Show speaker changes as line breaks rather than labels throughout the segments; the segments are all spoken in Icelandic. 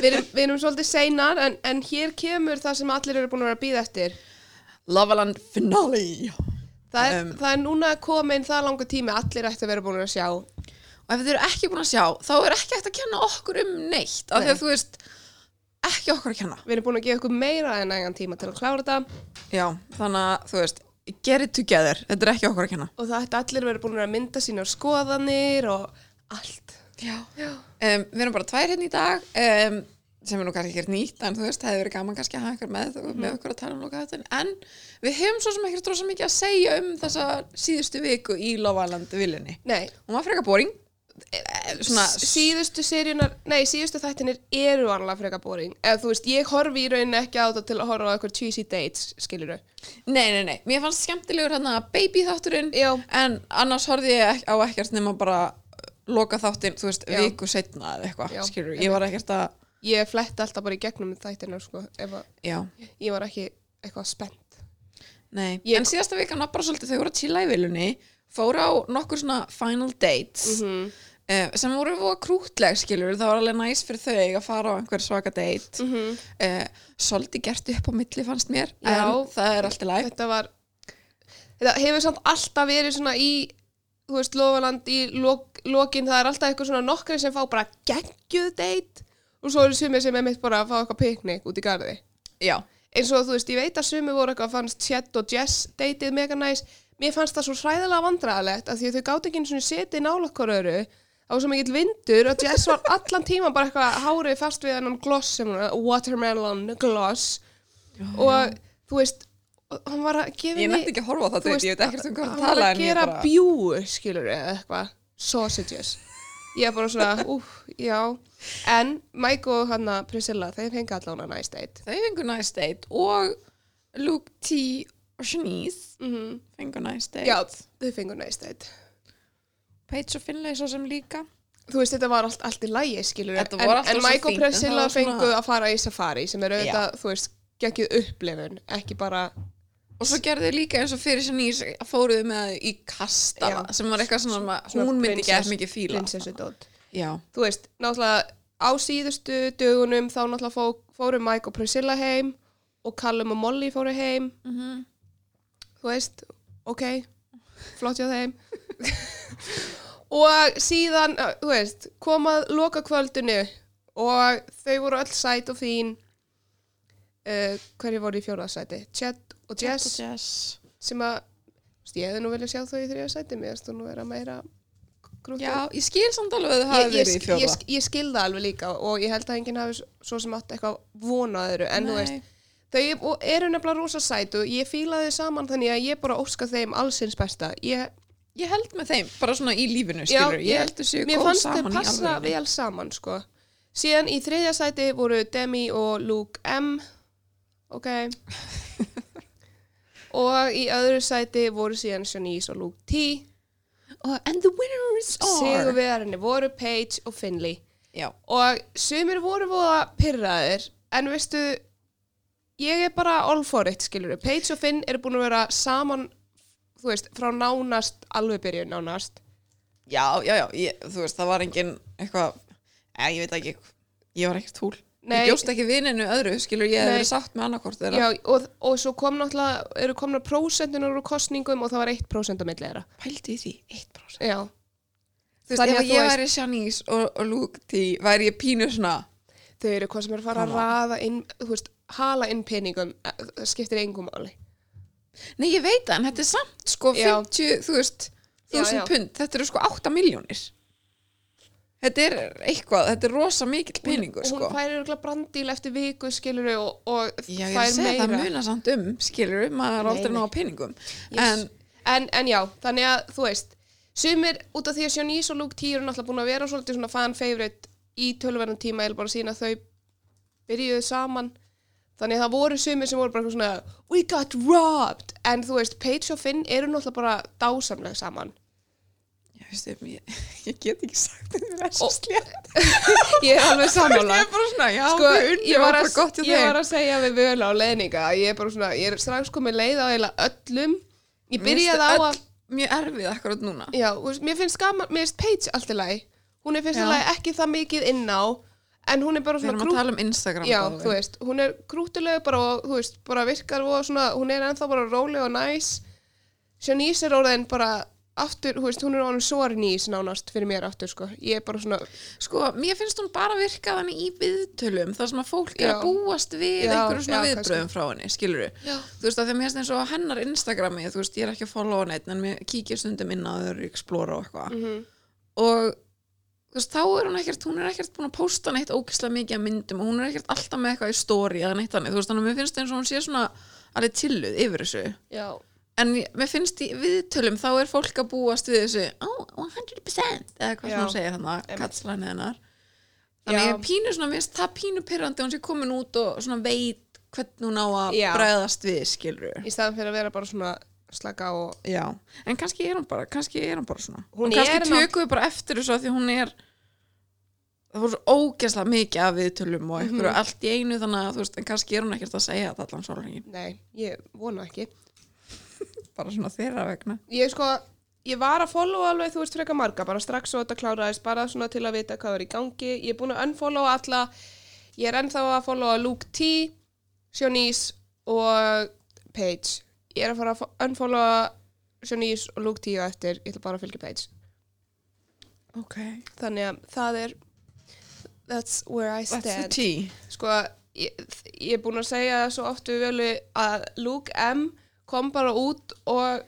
við erum, við erum svolítið seinar en, en hér kemur það sem allir eru búin að vera að býða eftir
Loveland finale.
Það er,
Um.
það er núna komin það langu tími allir ætti að vera búin að sjá.
Og ef þið eru ekki búin að sjá þá er ekki hægt að kenna okkur um neitt af því að þú veist ekki okkur að kenna.
Við erum búin að gefa ykkur meira en nægan tíma til að klára þetta.
Já, þannig að þú veist get it together, þetta er ekki okkur að kenna.
Og það ætti allir að vera búin að mynda sína skoðanir og allt.
Um, við erum bara tvær hérna í dag um, sem er nú kannski ekkert nýtt en þú veist, það hefur verið gaman kannski að hafa ykkur með, með okkur að tala um loka þetta en við hefum svo sem ekkert rosa mikið að segja um þessa síðustu viku í Love Island viljunni.
Nei,
hún var frekar boring. Eh, svona,
síðustu seríunar, nei, síðustu þættinir eru alveg frekar boring. Eða þú veist, ég horfi í rauninni ekki á þetta til að horfa á eitthvað cheesy dates, skilur
nei, nei, nei, mér fannst skemmtilegur hérna baby þátturinn
Já.
en annars horfði ég á ekkert nema bara loka þáttinn, þú veist,
Já.
viku setna eða eitthvað,
Já,
skilur, ég var ekkert að
ég fletti alltaf bara í gegnum þættina sko, ef að
já,
ég var ekki eitthvað spennt.
Nei,
Ég-
en síðasta vikan var bara svolítið þau voru að chilla í viljunni fóru á nokkur svona final dates
mm
uh, sem voru voða krútleg skilur það var alveg næs fyrir þau að fara á einhver svaka date.
-hmm.
uh, svolítið gert upp á milli fannst mér
Já.
en það er alltaf læg
þetta var þetta hefur samt alltaf verið svona í þú veist, Lofaland í lok, lokin það er alltaf eitthvað svona nokkri sem fá bara geggjuð date og svo eru sumir sem er mitt bara að fá eitthvað piknik út í garði.
Já,
eins og þú veist, ég veit að sumir voru eitthvað fannst Chet og Jess dateið mega næs mér fannst það svo hræðilega vandræðalegt að því að þau gátt ekki einu svona setið nála okkur öru var svo mikill vindur og Jess var allan tíma bara eitthvað hárið fast við hennan gloss sem hún, watermelon gloss. Og þú veist og hann var að gefa
ég nefndi ekki að horfa á það date, ég veit ekkert um hvað
hann
að
var
tala
að
en ég
gera
bara
bjúu skilur eða eitthvað. Sausages. Ég er bara svona, úf, já. En Mike og hann að Priscilla þeir fengi allan að nice date.
Þau fengur nice date og Luke T. og Shanice
mm
fengur nice date.
Já, þau fengu nice date.
Paige og Finlay svo sem líka.
Þú veist, þetta var allt, allt í lægi skilur en, en Mike og Priscilla
var
fengu að fara í safari sem er auðvitað, þú veist, geggjuð upplifun ekki bara,
og svo gerðu þau líka eins og fyrir Shanice fóruðu með í kastala
Já.
sem var eitthvað svona, svona hún myndi ekki eftir mikið fíla.
prinsessu dót.
Já,
þú veist, náttúrulega á síðustu dögunum þá náttúrulega fó, fóru Mike og Priscilla heim og Callum og Molly fóru heim.
Mm
þú veist, ok flott hjá þeim. Og síðan, þú veist komað loka kvöldinu og þau voru öll sæt og fín uh, hverju voru í fjóraðsæti? Chet og Jess.
Jess.
Sem að, ég hefði nú vilja sjá þau í þriðarsæti, mér þú nú vera meira grúttu
já, ég skil samt alveg að þau hafi
ég, ég,
verið í fjóra
ég, ég skil það alveg líka og ég held að enginn hafi svo sem átt eitthvað vonaður en þú veist, þau eru nefnilega rosa sæt og ég fíla þau saman þannig að ég bara óska þeim allsins besta. Ég,
ég held með þeim, bara svona í lífinu
já,
skilur, ég held þau
mér
góð
fannst þeir
saman í
passa vel saman sko. síðan í þriðja sæti voru Demi og Luke M ok. Og í öðru sæti voru síðan Shanice og Luke T.
Oh, and the winners are
sigurvegarinni voru Paige og Finley.
Já,
og sumir voru voða pyrraðir en veistu ég er bara all for it skilur Paige og Finn eru búin að vera saman þú veist, frá nánast alveg byrjun nánast.
Já, já, já ég, þú veist, það var engin eitthvað, ég veit ekki ég var ekkert húl
Nei.
ég bjóst ekki vininu öðru, skilur, ég hef verið sátt með annarkort þeirra
Já, og, og svo kom náttúrulega eru komna prósentunar úr kostningum og það var 1% á milli þeirra
pældi því, 1%
Já,
þú veist, ef
að
ég
veist-
væri Shanice og, og T væri ég pínu svona
þau eru hvað sem er að fara að
Come on.
raða inn, þú veist, hala inn peningum eh, það skiptir engum máli
nei, ég veit það, en þetta er samt sko
Já.
50, þú veist,
Já,
1000
já.
pund þetta eru sko 8 miljónir þetta er eitthvað, þetta er rosa mikill peningur
og hún
sko.
færi örugglega brandíl eftir viku skilur og, og
Já, ég er
fær
að segja, það
meira.
munar samt um, skilur maður er aldrei ná peningum.
Yes.
en
en, en já, þannig að þú veist sumir út af því að Shanice og Luke T eru náttúrulega búin að vera svolítið svona fan favorite í tölverðan tíma eða bara sína að þau byrjuðu saman. Þannig að það voru sumir sem voru bara eitthvað svona we got robbed. En þú veist, Paige og Finn eru náttúrulega bara dásamlega saman
ég, ég, ég, ég get ekki sagt þetta er svo slétt
ég er alveg
ég
sammála
bara svona, já,
sko, ég var, að, ég var að segja við völa á leðninga ég er bara svona, ég er strax komið leið á öllum. Ég byrjaði á að
mjög erfið akkurat núna.
Já, mér finnst gaman, mér finnst Paige allt í lagi. Hún er finnst lagi ekki það mikið inn á en hún er bara svona
tala um Instagram
já, veist, hún er krútileg bara og veist, bara virkar og svona, hún er ennþá bara róleg og næs. Shanice er orðin bara aftur, þú veist, hún er svo nýs nánast fyrir mér aftur, sko ég er bara svona,
Sko, mér finnst hún bara virka þannig í viðtölum þar sem að fólk er
Já.
að búast við
Já,
einhverju svona viðbröðum frá henni, skilur
Já.
Þú veist, að þegar mér finnst eins og hennar Instagrami, þú veist, ég er ekki að followa neitt en mér kíkir stundum inn að þau eru explora og eitthvað
Mhm.
og þú veist, þá er hún ekkert, hún er ekkert búin að posta neitt ógislega mikið af myndum og hún er ekkert alltaf með eitthvað í story eða neitt þannig, þú veist, þannig að mér finnst eins og hún sé svona alveg tilluð yfir þessu
já,
en mér finnst í viðtölum þá er fólk að búast við þessu oh, 100% eða hvað sem hún segir hann að katslæni hennar. Þannig ég pínu svona, mér finnst það pínu pyrrandi hún sé komin út og svona veit hvernig hún á að
Já.
bregðast við skilur
í staðan fyrir að vera bara svona slaka og
Já, en kannski er hún bara kannski er hún bara svona.
Hún
kannski
er ná-
tökum við bara eftir þessu af því hún er það voru svo ógeðslega mikið af viðtölum og einhverju
Mhm.
allt í einu þannig að þú veist, en kannski er hún ekkert að segja þetta allan sólhengin,
nei, ég vona ekki
bara svona þeirra vegna
ég sko, ég var að followa alveg, þú veist, freka marga, bara strax svo þetta kláraðist, bara svona til að vita hvað er í gangi. Ég er búin að unfollowa alla, ég er ennþá að followa Luke T, Shanice og Paige. Ég er að fara að fo- unfollowa Shanice og Luke T og eftir, ég ætla bara að fylgja Paige.
Ok,
Þannig að það er, that's where I stand. Sko, ég, ég er búin að segja svo oft við völu að Luke M kom bara út og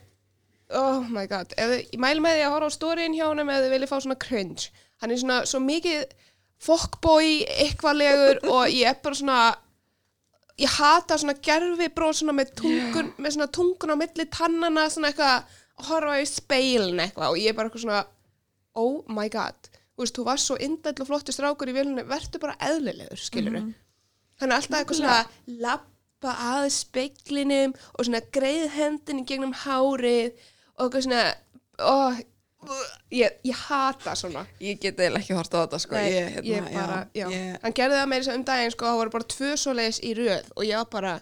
oh my god, ef, ég mæli með því að horfa á stóriðin hjá honum eða þið viljið fá svona cringe. Hann er svona svo mikið fokkbói eitthvaðlegur og ég er bara svona ég hata svona gerfi bróð svona með tungun, með svona tungun á milli tannana svona eitthvað að horfa í speilin eitthvað og ég er bara eitthvað svona oh my god, þú veist, þú varst svo indæll og flottur strákur í vilunni, verður bara eðlilegur, skilur
Mhm.
hann er alltaf eitthvað svona lappa að speiklinum og svona greið hendinni gegnum hárið og eitthvað svona oh, ég, ég hata svona.
Ég get eiginlega ekki hort á þetta sko.
Nei,
ég, hérna,
ég bara, já,
Ég,
hann gerði það meira um daginn sko, það voru bara tvö svoleiðis í röð og ég var bara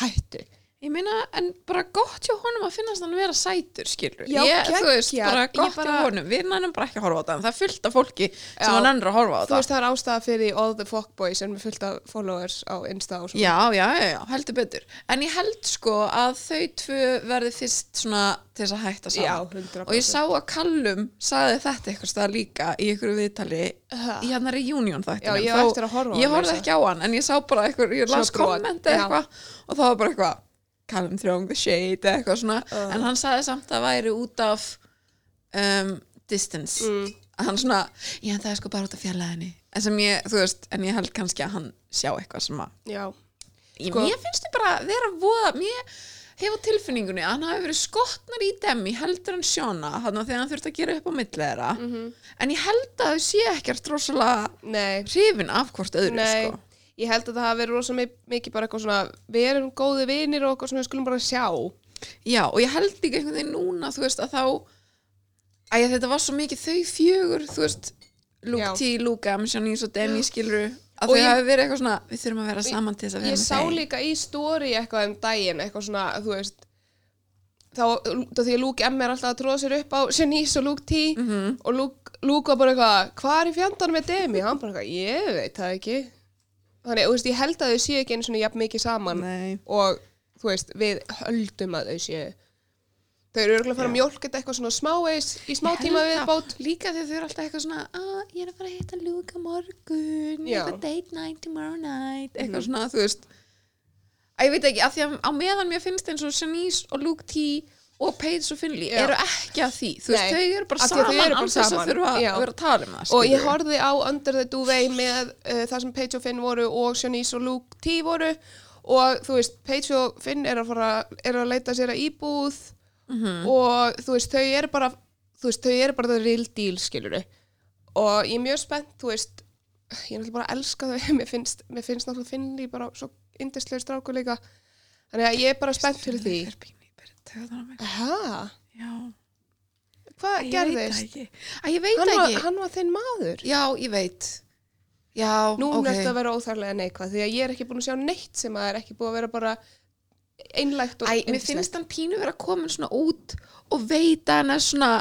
hættu
ég meina, en bara gott hjá honum að finnast hann vera sætur, skilur
Já,
ég, Þú veist,
geggjað.
bara gott
bara-
hjá honum. Við nennum bara ekki að horfa á þetta En það er fullt af fólki sem
Já.
hann nennur að horfa á
þú
þetta.
veist það er ástæða fyrir all the fuckboys sem er fullt af followers á Insta og svona.
Já, já, já, já, heldur betur. En ég held sko að þau tvö verði fyrst svona til þess að hætta saman.
Já, 100%.
Og ég sá að Callum sagði þetta eitthvað stað líka í einhverju viðtali í hann reunion þættinum.
Já, ég að
Ég horfði
að
ekki á hann en ég sá bara eitthvað, ég las
Svona brot,
komment eða
já.
eitthvað og það var bara eitthvað Callum throwing the shade eitthvað svona
Uh.
en hann sagði samt að væri út af um, distance
Mm.
að hann svona, já það er sko bara út af fjarlæðinni en sem ég, þú veist, en ég held kannski að hann sjá eitthvað sem að
já,
Ég,
Sko-
mér finnst þið bara vera voða mér hefur tilfinningunni að hann hafi verið skotnar í Demi heldur en Sjóna þannig að hann þurfti að gera upp á milli þeirra
Mhm.
en ég held að þau sé ekkert rosalega hrifin af hvort öðru
Nei,
sko.
Ég held að það hafi verið rosa mi- mikið bara eitthvað svona, við erum góði vinir og eitthvað svona við skulum bara sjá.
já og ég held líka einhvern veginn núna þú veist að þá að þetta var svo mikið þau fjögur þú veist Luke. T, Luke M, Sjónís og Demi skiluru að þau
ég-
hafi verið eitthvað svona við þurfum að vera saman til þess að vera
Ég
með
sá
þeim
líka í story eitthvað um daginn, eitthvað svona, þú veist, þá, þá því að Luke M er alltaf að tróða sér upp á Shanice og Luke T
Mhm.
og Luke, Luke var bara eitthvað, hvað er í fjandanum með Demi? Hann bara eitthvað, ég veit það ekki. Þannig, þú veist, ég held að þau séu ekki einu svona jafn mikið saman
Nei.
og, þú veist, við höldum að þau séu. Þau eru örgulega að fara að þetta eitthvað svona smávegis í smá
Ég
tíma við bót.
líka þegar þau eru alltaf eitthvað svona ah, ég er að fara að hitta Luke á morgun
Já.
eitthvað date night tomorrow night eitthvað
Mhm.
svona, þú veist að ég veit ekki, af því að á meðan mér finnst eins og Shanice og Luke T og Paige og Finley
Já.
eru ekki að því þú veist,
Nei,
þau eru bara
af því að þau
saman
eru bara
án þess að
saman.
þurfa
Já.
að vera að tala um það
og ég
skilurðu.
horfði á Under the Duvet með uh, það sem Paige og Finn voru og Shanice og Luke T voru og þú veist, Paige og Finn er að fara er að leita sér að íbúð
Mhm.
og þú veist, þau eru bara þú veist, þau eru bara the real deal skilur og ég er mjög spennt þú veist, ég er náttúrulega bara að elska þau mér finnst, mér finnst náttúrulega Finley bara svo indislega stráku líka þannig að ég er bara spennt fyrir því
Töðan á mig.
Hæ?
Já,
Hvað
ég veit það
gerðist?
ekki að ég veit
Hann
það
var,
ekki
hann var þinn maður
já, ég veit já,
Nú
ok
okay. að vera óþærlega neikvað því að ég er ekki búin að sjá neitt sem að er ekki búið að vera bara einlægt og
Æ, mér finnst hann pínu vera komin svona út og veit að hann er svona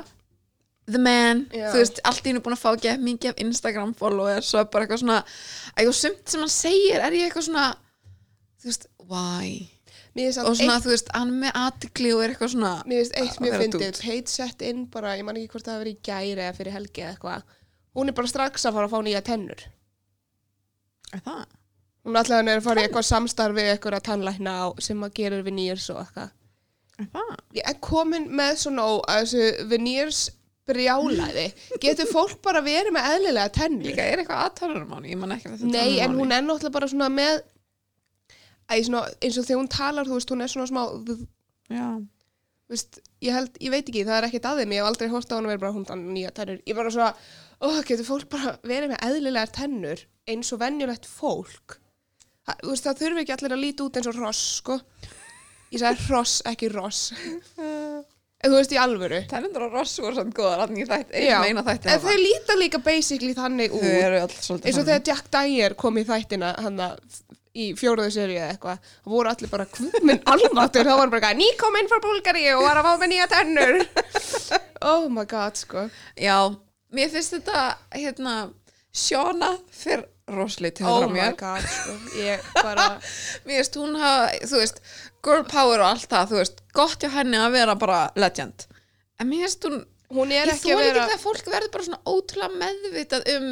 the man,
Já.
þú veist, allt í hennu búin að fá gett mikið af Instagram followers og er bara eitthvað svona, eitthvað sumt sem hann segir er ég eitthvað svona þú veist, why og svona,
eitt,
þú veist, hann er með aðtikli og er eitthvað svona
mér finnst eitt mjög fyndið. Paige sett inn bara, ég man ekki hvort það hafi verið í gæri eða fyrir helgi eða eitthvað. Hún er bara strax að fara að fá nýja tennur.
er það?
Hún er alltaf að fara í eitthvað samstarf við eitthvað að tannlækna á sem að gerir veneers og eitthvað.
Er það?
Ég er komin með svona að þessu veneers brjálæði. Getur fólk bara verið með eðlilega tennur?
Líka, er eitthvað aðtöðunum hann? Ég man ekki að þetta
Nei, en hún er náttúrulega bara svona með Æ, svona, eins og þegar hún talar, þú veist, hún er svona smá
Já,
veist, ég held, ég veit ekki, það er ekkert að þeim ég hef aldrei hórt á hann að vera bara hún þannig nýja tennur. Ég bara svona, ó, getur fólk bara verið með eðlilegar tennur eins og venjulegt fólk? Það, þú veist, það þurfi ekki allir að líta út eins og ross, sko. Ég sagði ross, ekki ross. En þú veist, í alvöru.
Tennundur og ross voru samt góðar hann í þætti,
Já,
meina þætti
en þau líta líka basically þannig
Þau
út.
eru alls svolítið
eins og þegar Jack Dyer kom í þættina hann í fjóruðu seri eða eitthvað það voru allir bara kvömmin almatur þá hann bara ný kom inn frá Búlgari og var að fá með nýja tennur. Oh my god sko.
Já, mér finnst þetta hérna, Sjóna fyrir rosalega til
oh
frá
my
mér.
God sko. Ég bara
Mér finnst hún hafa, þú veist girl power og allt það, þú veist gott hjá henni að vera bara legend. En mér finnst hún,
hún er
ég
ekki
þóla
að
ekki
vera
þegar fólk verður bara svona ótrúlega meðvitað um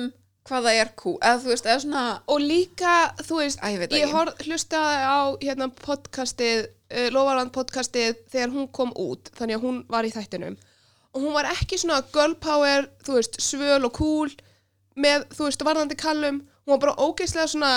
hvað það er kú, eða þú veist, eða svona
og líka þú veist
Æ, ég veit
ég
ekki.
horf, hlustaði á hérna podcastið uh, Lofaland podcastið þegar hún kom út þannig að hún var í þættinum og hún var ekki svona girl power þú veist, svöl og cool með, þú veist, varðandi kallum hún var bara ógeðslega svona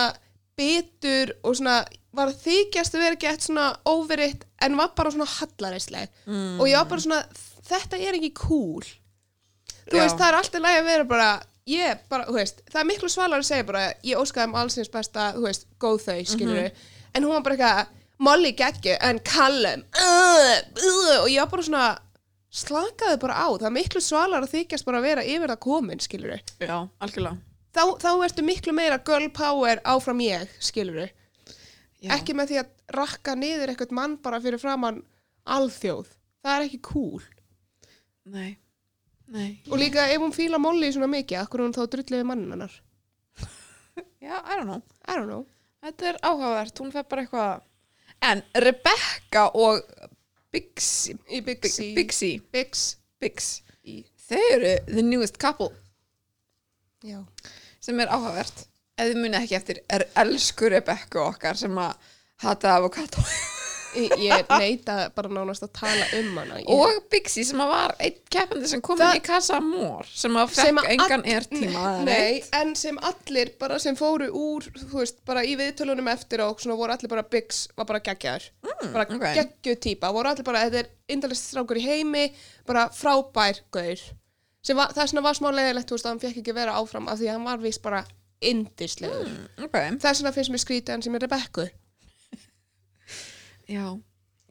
bitur og svona var að þykjast að vera gett svona óveritt en var bara svona hallaræsleg mm. og ég var bara svona, þetta er ekki cool þú
Já.
veist, það er alltaf lægi að vera bara ég bara, þú veist, það er miklu svalar að segja bara, ég óskaði um allsins besta þú veist, góð þau, skilur en hún var bara eitthvað, Molly geggju en Callum, uh, uh, og ég var bara svona slakaði bara á, það er miklu svalar að þykjast bara að vera yfir það komin, skilur
Já, algjörlega.
Þá, þá ertu miklu meira girl power áfram ég, skilur ekki með því að rakka niður eitthvað mann bara fyrir framann alþjóð, það er ekki cool.
Nei, nei.
Og líka ef hún fíla Molly svona mikið, akkur hún þá drullið mannin hennar?
Já, I don't know.
I don't know.
Þetta er áhugavert, hún fer bara eitthvað En Rebecca og Bixi
Bixi.
Bixi.
Bix.
Bix.
Í,
Þau eru the newest couple.
Já.
Sem er áhugavert. Þið muni ekki eftir er elsku Rebecca okkar sem að hata avokado
Ég- neita bara nánast að tala um hana. Ég,
og Bixi sem var einn keppandi sem kom
Það-
inn í Casa Amor sem að fekk engan
all-
ertíma
Nei,
neitt.
en sem allir bara sem fóru úr, þú veist, bara í viðtölunum eftir og svona voru allir bara Bix var bara geggjaður, bara
ok.
geggjuð típa. Voru allir bara, þetta er indalist strákur í heimi bara frábær gaur. Sem var, það svona var smá leiðilegt, þú veist, að hann fekk ekki vera áfram af því að hann var vist bara indislegur,
Ok,
þess vegna finnst mér skrítið hann sem er Rebekku
já.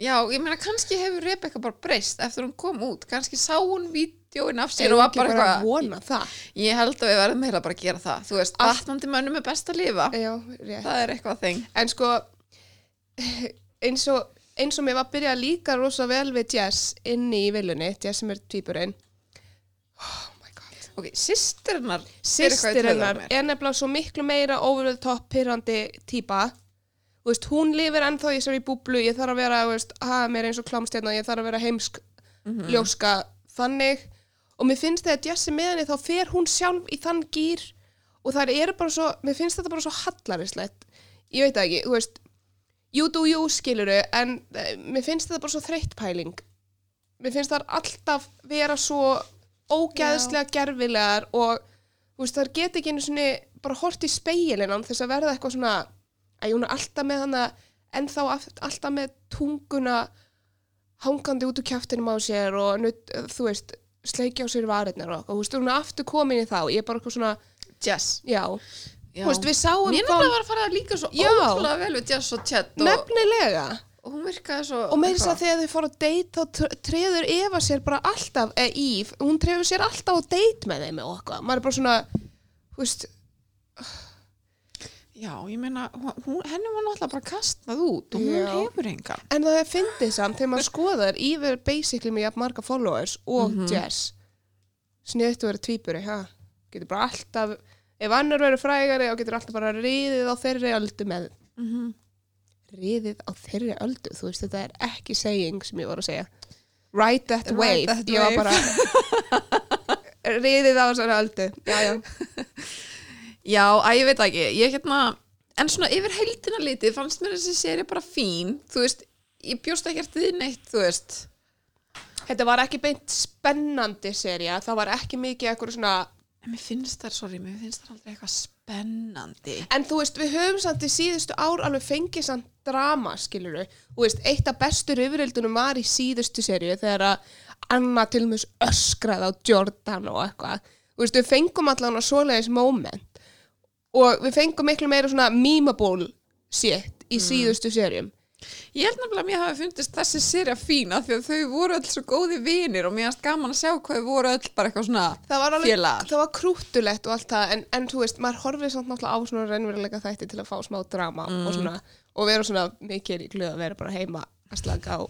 Já, ég meina kannski hefur Rebecca bara breyst eftir hún kom út, kannski sá hún vídjóin af sér og var bara
bara að
eitthvað Ég held að við verðum meira bara að gera það. Þú veist, vatnandi mönnum er best að lifa.
Já, rétt.
Það er eitthvað þing.
En sko, eins og, eins og mér var að byrja að líka rosa vel við Jess inni í viljunni, Jess sem er tvíburinn. Oh my god.
Ok, sýstirinnar
Sýstir hennar er nefnilega svo miklu meira over the top pyrrandi típa. Þú veist, hún lifir ennþá í þessari búblu, ég þarf að vera, þú veist, hafa mér eins og klámstjarna, ég þarf að vera heimsk, ljóska, þannig. Og mér finnst þegar Jess er með henni, þá fer hún sjálf í þann gýr og það eru bara svo, mér finnst þetta bara svo hallarislegt. Ég veit ekki, þú veist, you do you skiluru, en uh, mér finnst þetta bara svo þreytt pæling. Mér finnst það alltaf vera svo ógæðslega gerfilegar og þú veist, það get ekki einu svona bara hort í speilin án þess að verða eitthvað svona að hún er alltaf með hana ennþá aft- alltaf með tunguna hangandi út úr kjaftinum á sér og nutt, þú veist, sleikja á sér varirnar og þú veist, hún er aftur komin í þá. Ég er bara eitthvað svona,
Jess.
Já,
Já.
veist, við sáum
Mér nefnilega var að fara að líka svo ótrúlega vel við Jess og Chet og,
nefnilega.
Og hún virkaði svo
og með þess að þegar þau fóru að date þá tr- treður Eva sér bara alltaf eða Ív, hún treður sér alltaf á date með þeim og eitthvað, maður er bara svona þú veist,
Já, ég meina, hún, henni var náttúrulega bara kastað út og hún hefur engan.
En það er fyndið samt þegar maður skoðar Ív er basically með jafn marga followers og
Mhm.
Jess sniðt að vera tvíburi, ha? Getur bara alltaf, ef annar verður frægari þá getur alltaf bara riðið á þeirri öldu með
Mhm.
riðið á þeirri öldu, þú veist þetta er ekki saying sem ég voru að segja. Ride that
Ride
wave,
that
ég var bara riðið á þessari öldu. Já, já,
Já, að ég veit ekki, ég hérna en svona yfir heildina litið fannst mér þessi séri bara fín, þú veist ég bjóst ekkert við neitt, þú veist.
Þetta var ekki beint spennandi serja, það var ekki mikið eitthvað svona
en mér finnst það, sorry, mér finnst það aldrei eitthvað spennandi.
En þú veist, við höfum samt í síðustu ár alveg fengið samt drama, skilur við. Þú veist, eitt af bestur yfirildunum var í síðustu serju þegar að Anna til og með öskraði á Jordan og eitthvað. Þú veist, við fengum allan að svoleiðis moment og við fengum miklu meira svona memeable shit í síðustu serjum.
Ég held nefnilega að mér hafi fundist þessi serja fína því að þau voru öll svo góði vinir og mér finnst gaman að sjá hvað þau voru öll bara eitthvað svona
Það var alveg,
félagar.
það var krúttulegt og allt það, en, en þú veist, maður horfið náttúrulega á svona reynveruleika þætti til að fá smá drama og svona, og vera svona mikið í glöð að vera bara heima að slaka á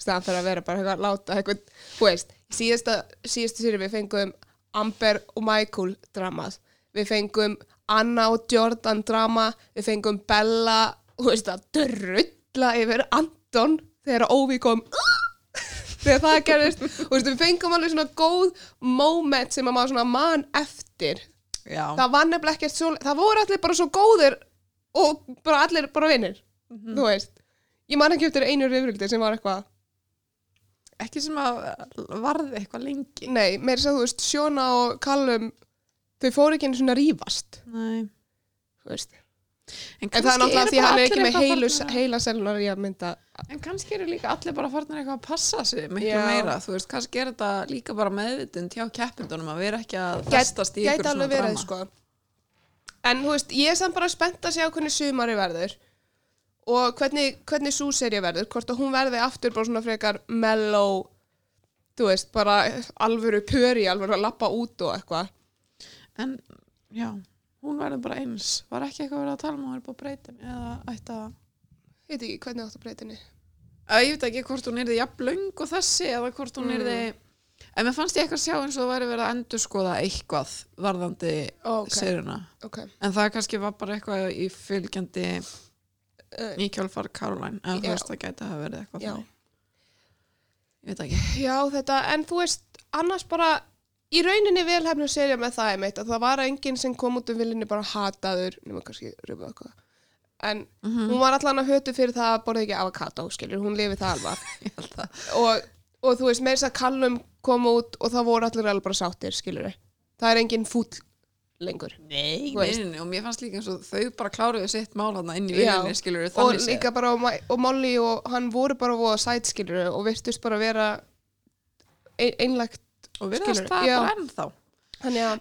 staðan fyrir að vera bara eitthvað að láta eitthvað, þú veist, síðasta, síðasta séri við fengum Amber og Michael dramað, við fengum Anna og Jordan drama, við fengum Bella, þú veist, að drulla yfir Anton þegar Óvi kom. Þegar það gerðist. Og veist, við fengum alveg svona góð moment sem að maður svona man eftir.
Já,
það var nefnilega ekkert svo það voru allir bara svo góðir og bara allir bara vinnir þú veist, ég man ekki eftir einu rifrildi sem var eitthvað,
ekki sem að varði eitthvað lengi.
Nei, meira svo þú veist Sjóna og Callum þau fóru ekki einu svona rífast
Nei.
þú veist,
En,
en það er náttúrulega því að hann er ekki með heilu, heila selunar í að mynda
En kannski eru líka allir bara farnir eitthvað að passa sig miklu
Já.
meira, þú veist, kannski er þetta líka bara meðvitund hjá keppindunum að vera ekki að festast í ykkur svona
alveg verið
drama.
sko en þú veist, ég er samt bara spennt að sjá hvernig sumari verður og hvernig, hvernig sú serja verður hvort að hún verði aftur bara svona frekar mellow þú veist, bara alvöru pöri alvöru að lappa út og eitthvað
En, já, hún verður bara eins. Var ekki eitthvað verið að tala um að vera búið að breyta eða ætti að
ég veit ekki hvernig áttu að breyta henni.
Að ég veit ekki hvort hún er því jafn löng og þessi eða hvort hún er því En mér fannst ég eitthvað sjá eins og það væri verið að endurskoða eitthvað varðandi
Ok.
serjuna
ok,
En það kannski var bara eitthvað í fylgjandi
uh,
í kjálfar Caroline en þú veist það gæti að hafa verið eitthvað. Ég veit ekki.
Já þetta, en þú veist annars bara, í rauninni velhefnu serja með það einmitt, að það var enginn sem kom út um viljunni bara hataður nema kannski röfu eitthvað en
Mhm.
hún var allan að hötu fyrir það að borða ekki avokado, skilur, hún lifið það alvar og, og þú veist, þess að Callum kom út og það voru allir alveg bara sáttir, skilur það er engin fúll lengur
Nei,
Þú veist.
nei, nei, og mér fannst líka eins og þau bara kláruðu sitt mál hann inn í viljunni skilur
og
þannig séð.
líka bara, og, og Molly og hann voru bara voða sæt, skilur og virtust bara vera ein, einlægt,
og við
skilurðu,
það bara ennþá.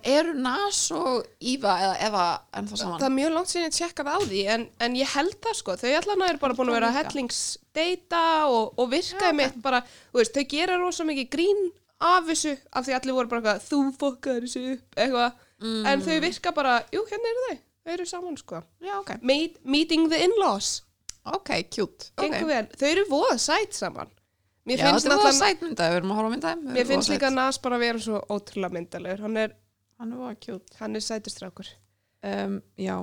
Eru Nas og Íva eða Eva ennþá saman?
það er mjög langt sinni að tjekka það á því en, en ég held það sko, þau allan eru bara búin að vera hellingsdeita og, og virkaði mitt bara, þú veist, þau gera rosa mikið grín af þessu, af því allir voru bara eitthvað, þú fokkar þessu upp, eitthvað.
Mm.
en þau virka bara, jú, hérna eru þau þau eru saman sko.
Já, ok,
Meet, Meeting the in-laws,
ok, cute. Okay.
þau eru voða sæt saman mér finnst,
þetta var
náttúrulega-
sætmynda, við erum að horfa á myndaðum
mér finnst líka Nas bara að vera svo ótrúlega myndalegur hann er,
Hann cute.
hann er sætustrákur
um, Já.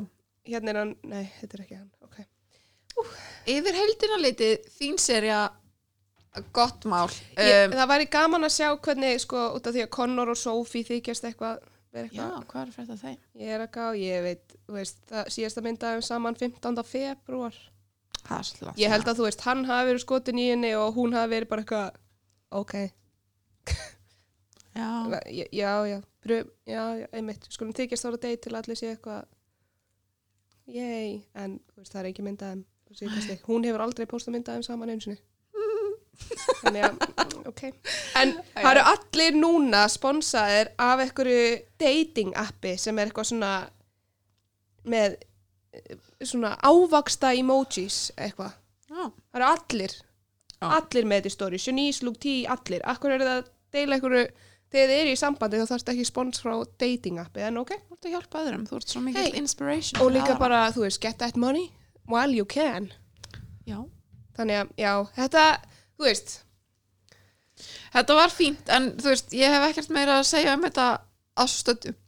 Hérna er hann, nei, þetta er ekki hann. Ok.
Yfir heildina litið, þín serja gott mál.
Ég,
um,
það væri gaman að sjá hvernig sko út af því að Connor og Sophie þykjast eitthvað vera
Já, hvað er þetta þeim?
ég er eitthvað og ég veit, veist, það síðasta myndaðum saman 15. februar
Langt
ég held að þú veist, hann hafi verið skotin í henni og hún hafi verið bara eitthvað ok,
Já,
já, já, já, pröf, já, já einmitt, skulum þykjast ára date til allir sé eitthvað yey, en veist, það er ekki myndaðum hún hefur aldrei postað myndaðum saman einu sinni. Þannig að, ok. En það eru allir núna sponsaðir af einhverju dating appi sem er eitthvað svona með svona ávaksta emojis eitthvað,
já,
það eru allir
Já.
allir með þetta stóri, Shanice, Luke T, allir. Akkur eru það að deila einhverju þegar þið eru í sambandi þá þarfst ekki spons frá dating appi, en ok.
Þú ert að hjálpa öðrum, þú ert svo mikil
Hey.
inspiration.
Og líka
aðra.
bara, þú veist, get that money while you can.
Já,
þannig að, já, þetta, þú veist.
Þetta var fínt en þú veist, ég hef ekkert meira að segja um þetta að svo stöddu.
Nei,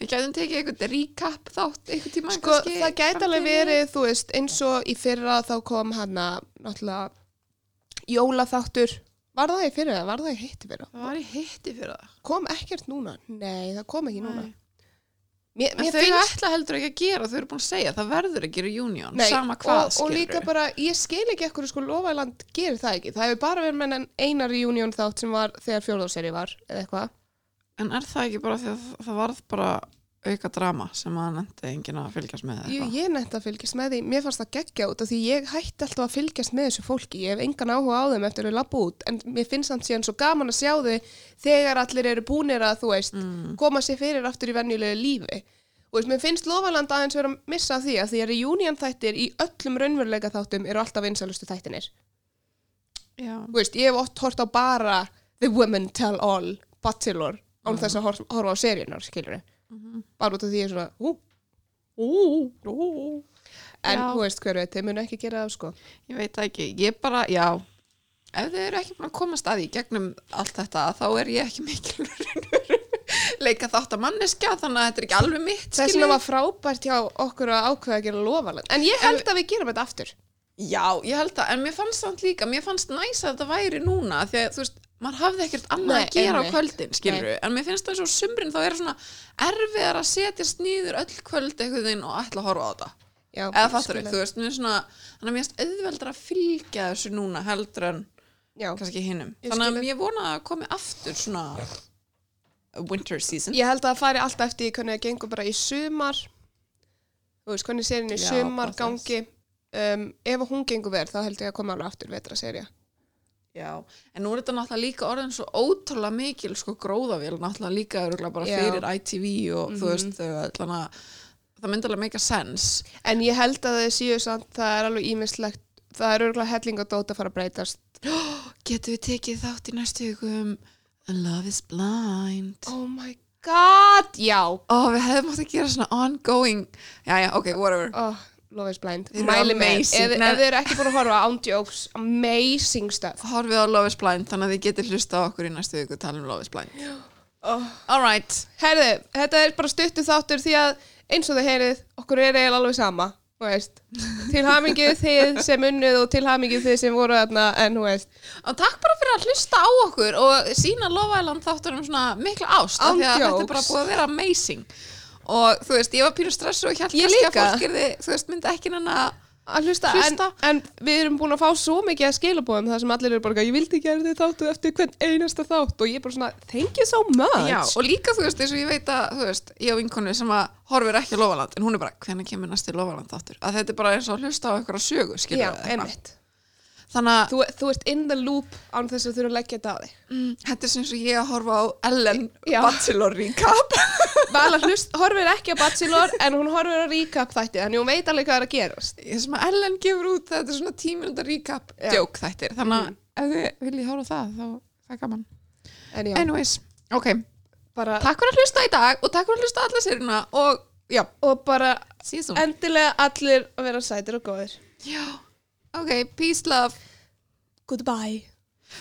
við gætum tekið einhvern recap þátt einhvern tíma
sko það gæti alveg verið, þú veist, eins og í fyrra þá kom hana, náttúrulega, jólaþáttur. Var það í fyrra eða var það í hitti fyrra?
það var í hitti fyrir það
Kom ekkert núna? Nei, það kom ekki núna.
Nei.
Mér, mér
þau
finnst-
ætla heldur ekki að gera þau eru búin að segja, það verður ekki reunion
Nei,
sama hvað
og, og líka bara, ég skil ekki ekkur sko Lofaland gerir það ekki. Það hefur bara verið með eina reunion þátt sem var þegar fjórðarseri var eða eitthvað.
En er það ekki bara því að það varð bara auka drama sem að nefndi enginn að fylgjast með eða
Jú, ég nefndi að fylgjast með því, mér fannst það geggja út af því ég hætti alltaf að fylgjast með þessu fólki, ég hef engan áhuga á þeim eftir að lappa út, en mér finnst það síðan svo gaman að sjá þau þegar allir eru búnir að, þú veist,
Mm.
koma sér fyrir aftur í venjulegu lífi. Og mér finnst Lofaland aðeins vera að missa því að því að reunion þættir í öllum raunveruleika þáttum eru alltaf vinsalustu þættinir.
Já.
Þú veist, ég hef oft hort á bara The Women Tell All, Bachelor, án
Mhm.
þess að hor- horfa á seríunar, skilur Bara út af því ég er svona, ú, ú, ú. En
Já.
þú veist hver veit, þeir munu ekki gera það, sko.
ég veit það ekki, ég bara, já ef þið eru ekki búin að komast að því gegnum allt þetta, þá er ég ekki mikil leika þátt að manneskja þannig að þetta er ekki alveg mitt
Þess
skilurðu.
vegna var frábært hjá okkur að ákveða að gera Lofaland. En ég held að við gerum þetta aftur.
Já, ég held að, en mér fannst það líka, mér fannst næs að þetta væri núna, því að þú veist, maður hafði ekkert annað
Nei,
að gera
einmitt.
á kvöldin, skilur en mér finnst það svo sumrin þá er svona erfiðar að setjast nýður öll kvöld einhvern veginn og ætla að horfa á þetta
Já,
eða fattur
skil
þú veist, mér er svona þannig að mér finnst auðveldar að fylgja þessu núna heldur en
Já,
kannski hinnum
Ég
þannig
skil
að ég vona að komi aftur svona winter season
ég held að það fari alltaf eftir því hvernig það gengur bara í sumar. Þú veist, hvernig seríun í
Já,
sumar
þess.
gangi. Um, ef hún gengur verð, þá held ég að koma alveg aftur vetra.
Já, en nú er þetta náttúrulega líka orðin svo ótrúlega mikil sko gróðavél náttúrulega líka örugglega bara
Já.
fyrir ITV og þú veist þau þannig að það myndi alveg make a sense
En ég held að þau séu samt, það er alveg ímislegt, það er örgulega helling og dót að fara að breytast.
Getum við tekið þátt í næstu viku um Love is Blind
Oh my god, já.
Ó, við hefðum átt að gera svona ongoing já, ok, whatever
Oh, Love is Blind. Mæli með. Ef, ef þið eru ekki búin að horfa án jokes, amazing stuff.
Horfið á Love is Blind þannig að þið getið hlusta á okkur í næstu viku tala um Love is Blind
Oh.
Alright,
Herðu, þetta er bara stuttu þáttur því að eins og þið heyrið, okkur er eiginlega alveg sama. Til hamingið þið sem unnuð og til hamingið þið sem voru þarna, en þú veist.
og takk bara fyrir að hlusta á okkur og sína Love Island þáttur um svona mikla ást af því að þetta er bara
Ándjóks.
búið að vera amazing og þú veist, ég var pínu stressu og hjælt kannski að
líka.
fólk gerði, þú veist, myndi ekki nenni að
Að hlusta,
Hlusta.
En, en við erum búin að fá svo mikið að skilabóðum þar sem allir eru bara, ég vildi gera þið þáttu eftir hvern einasta þátt og ég er bara svona, thank you so much.
Já, og líka þú veist, eins og ég veit að, þú veist, ég á vinkonu sem að horfir ekki á Lofaland, en hún er bara, hvernig kemur næsti Lofaland þáttur? Að þetta er bara eins og að hlusta á einhverja sögu, skilur
Já, einmitt.
Þannig að
Þú, þú ert in the loop án þess að þú eru að leggja þetta á þig.
mm, þetta er sem svo ég að horfa á Ellen
Já.
Bachelor recap.
Vala hlust, horfir ekki á Bachelor en hún horfir á recap þætti þannig hún veit alveg hvað er að gerast.
Ég sem að Ellen gefur út, þetta er svona tíminunda recap djók þættir. Þannig að ef þið viljið horfa það, þá það er gaman. Anyways, ok,
bara,
takk fyrir að hlusta í dag og takk fyrir að hlusta alla sérina og já,
og bara
síðan.
endilega allir að vera sætir og góðir.
Já, ok, peace, love.
Goodbye.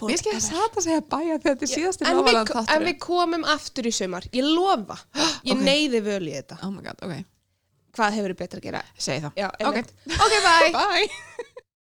Mér skil að satt að segja bæja þegar þetta er síðasti
En við, en við komum aftur í sumar, ég lofa. Ég
Ok.
neyði völ í þetta.
Oh my god, ok,
Hvað hefur betra að gera?
segi það.
Já,
Ok.
einmitt. Ok, bye.
Bye.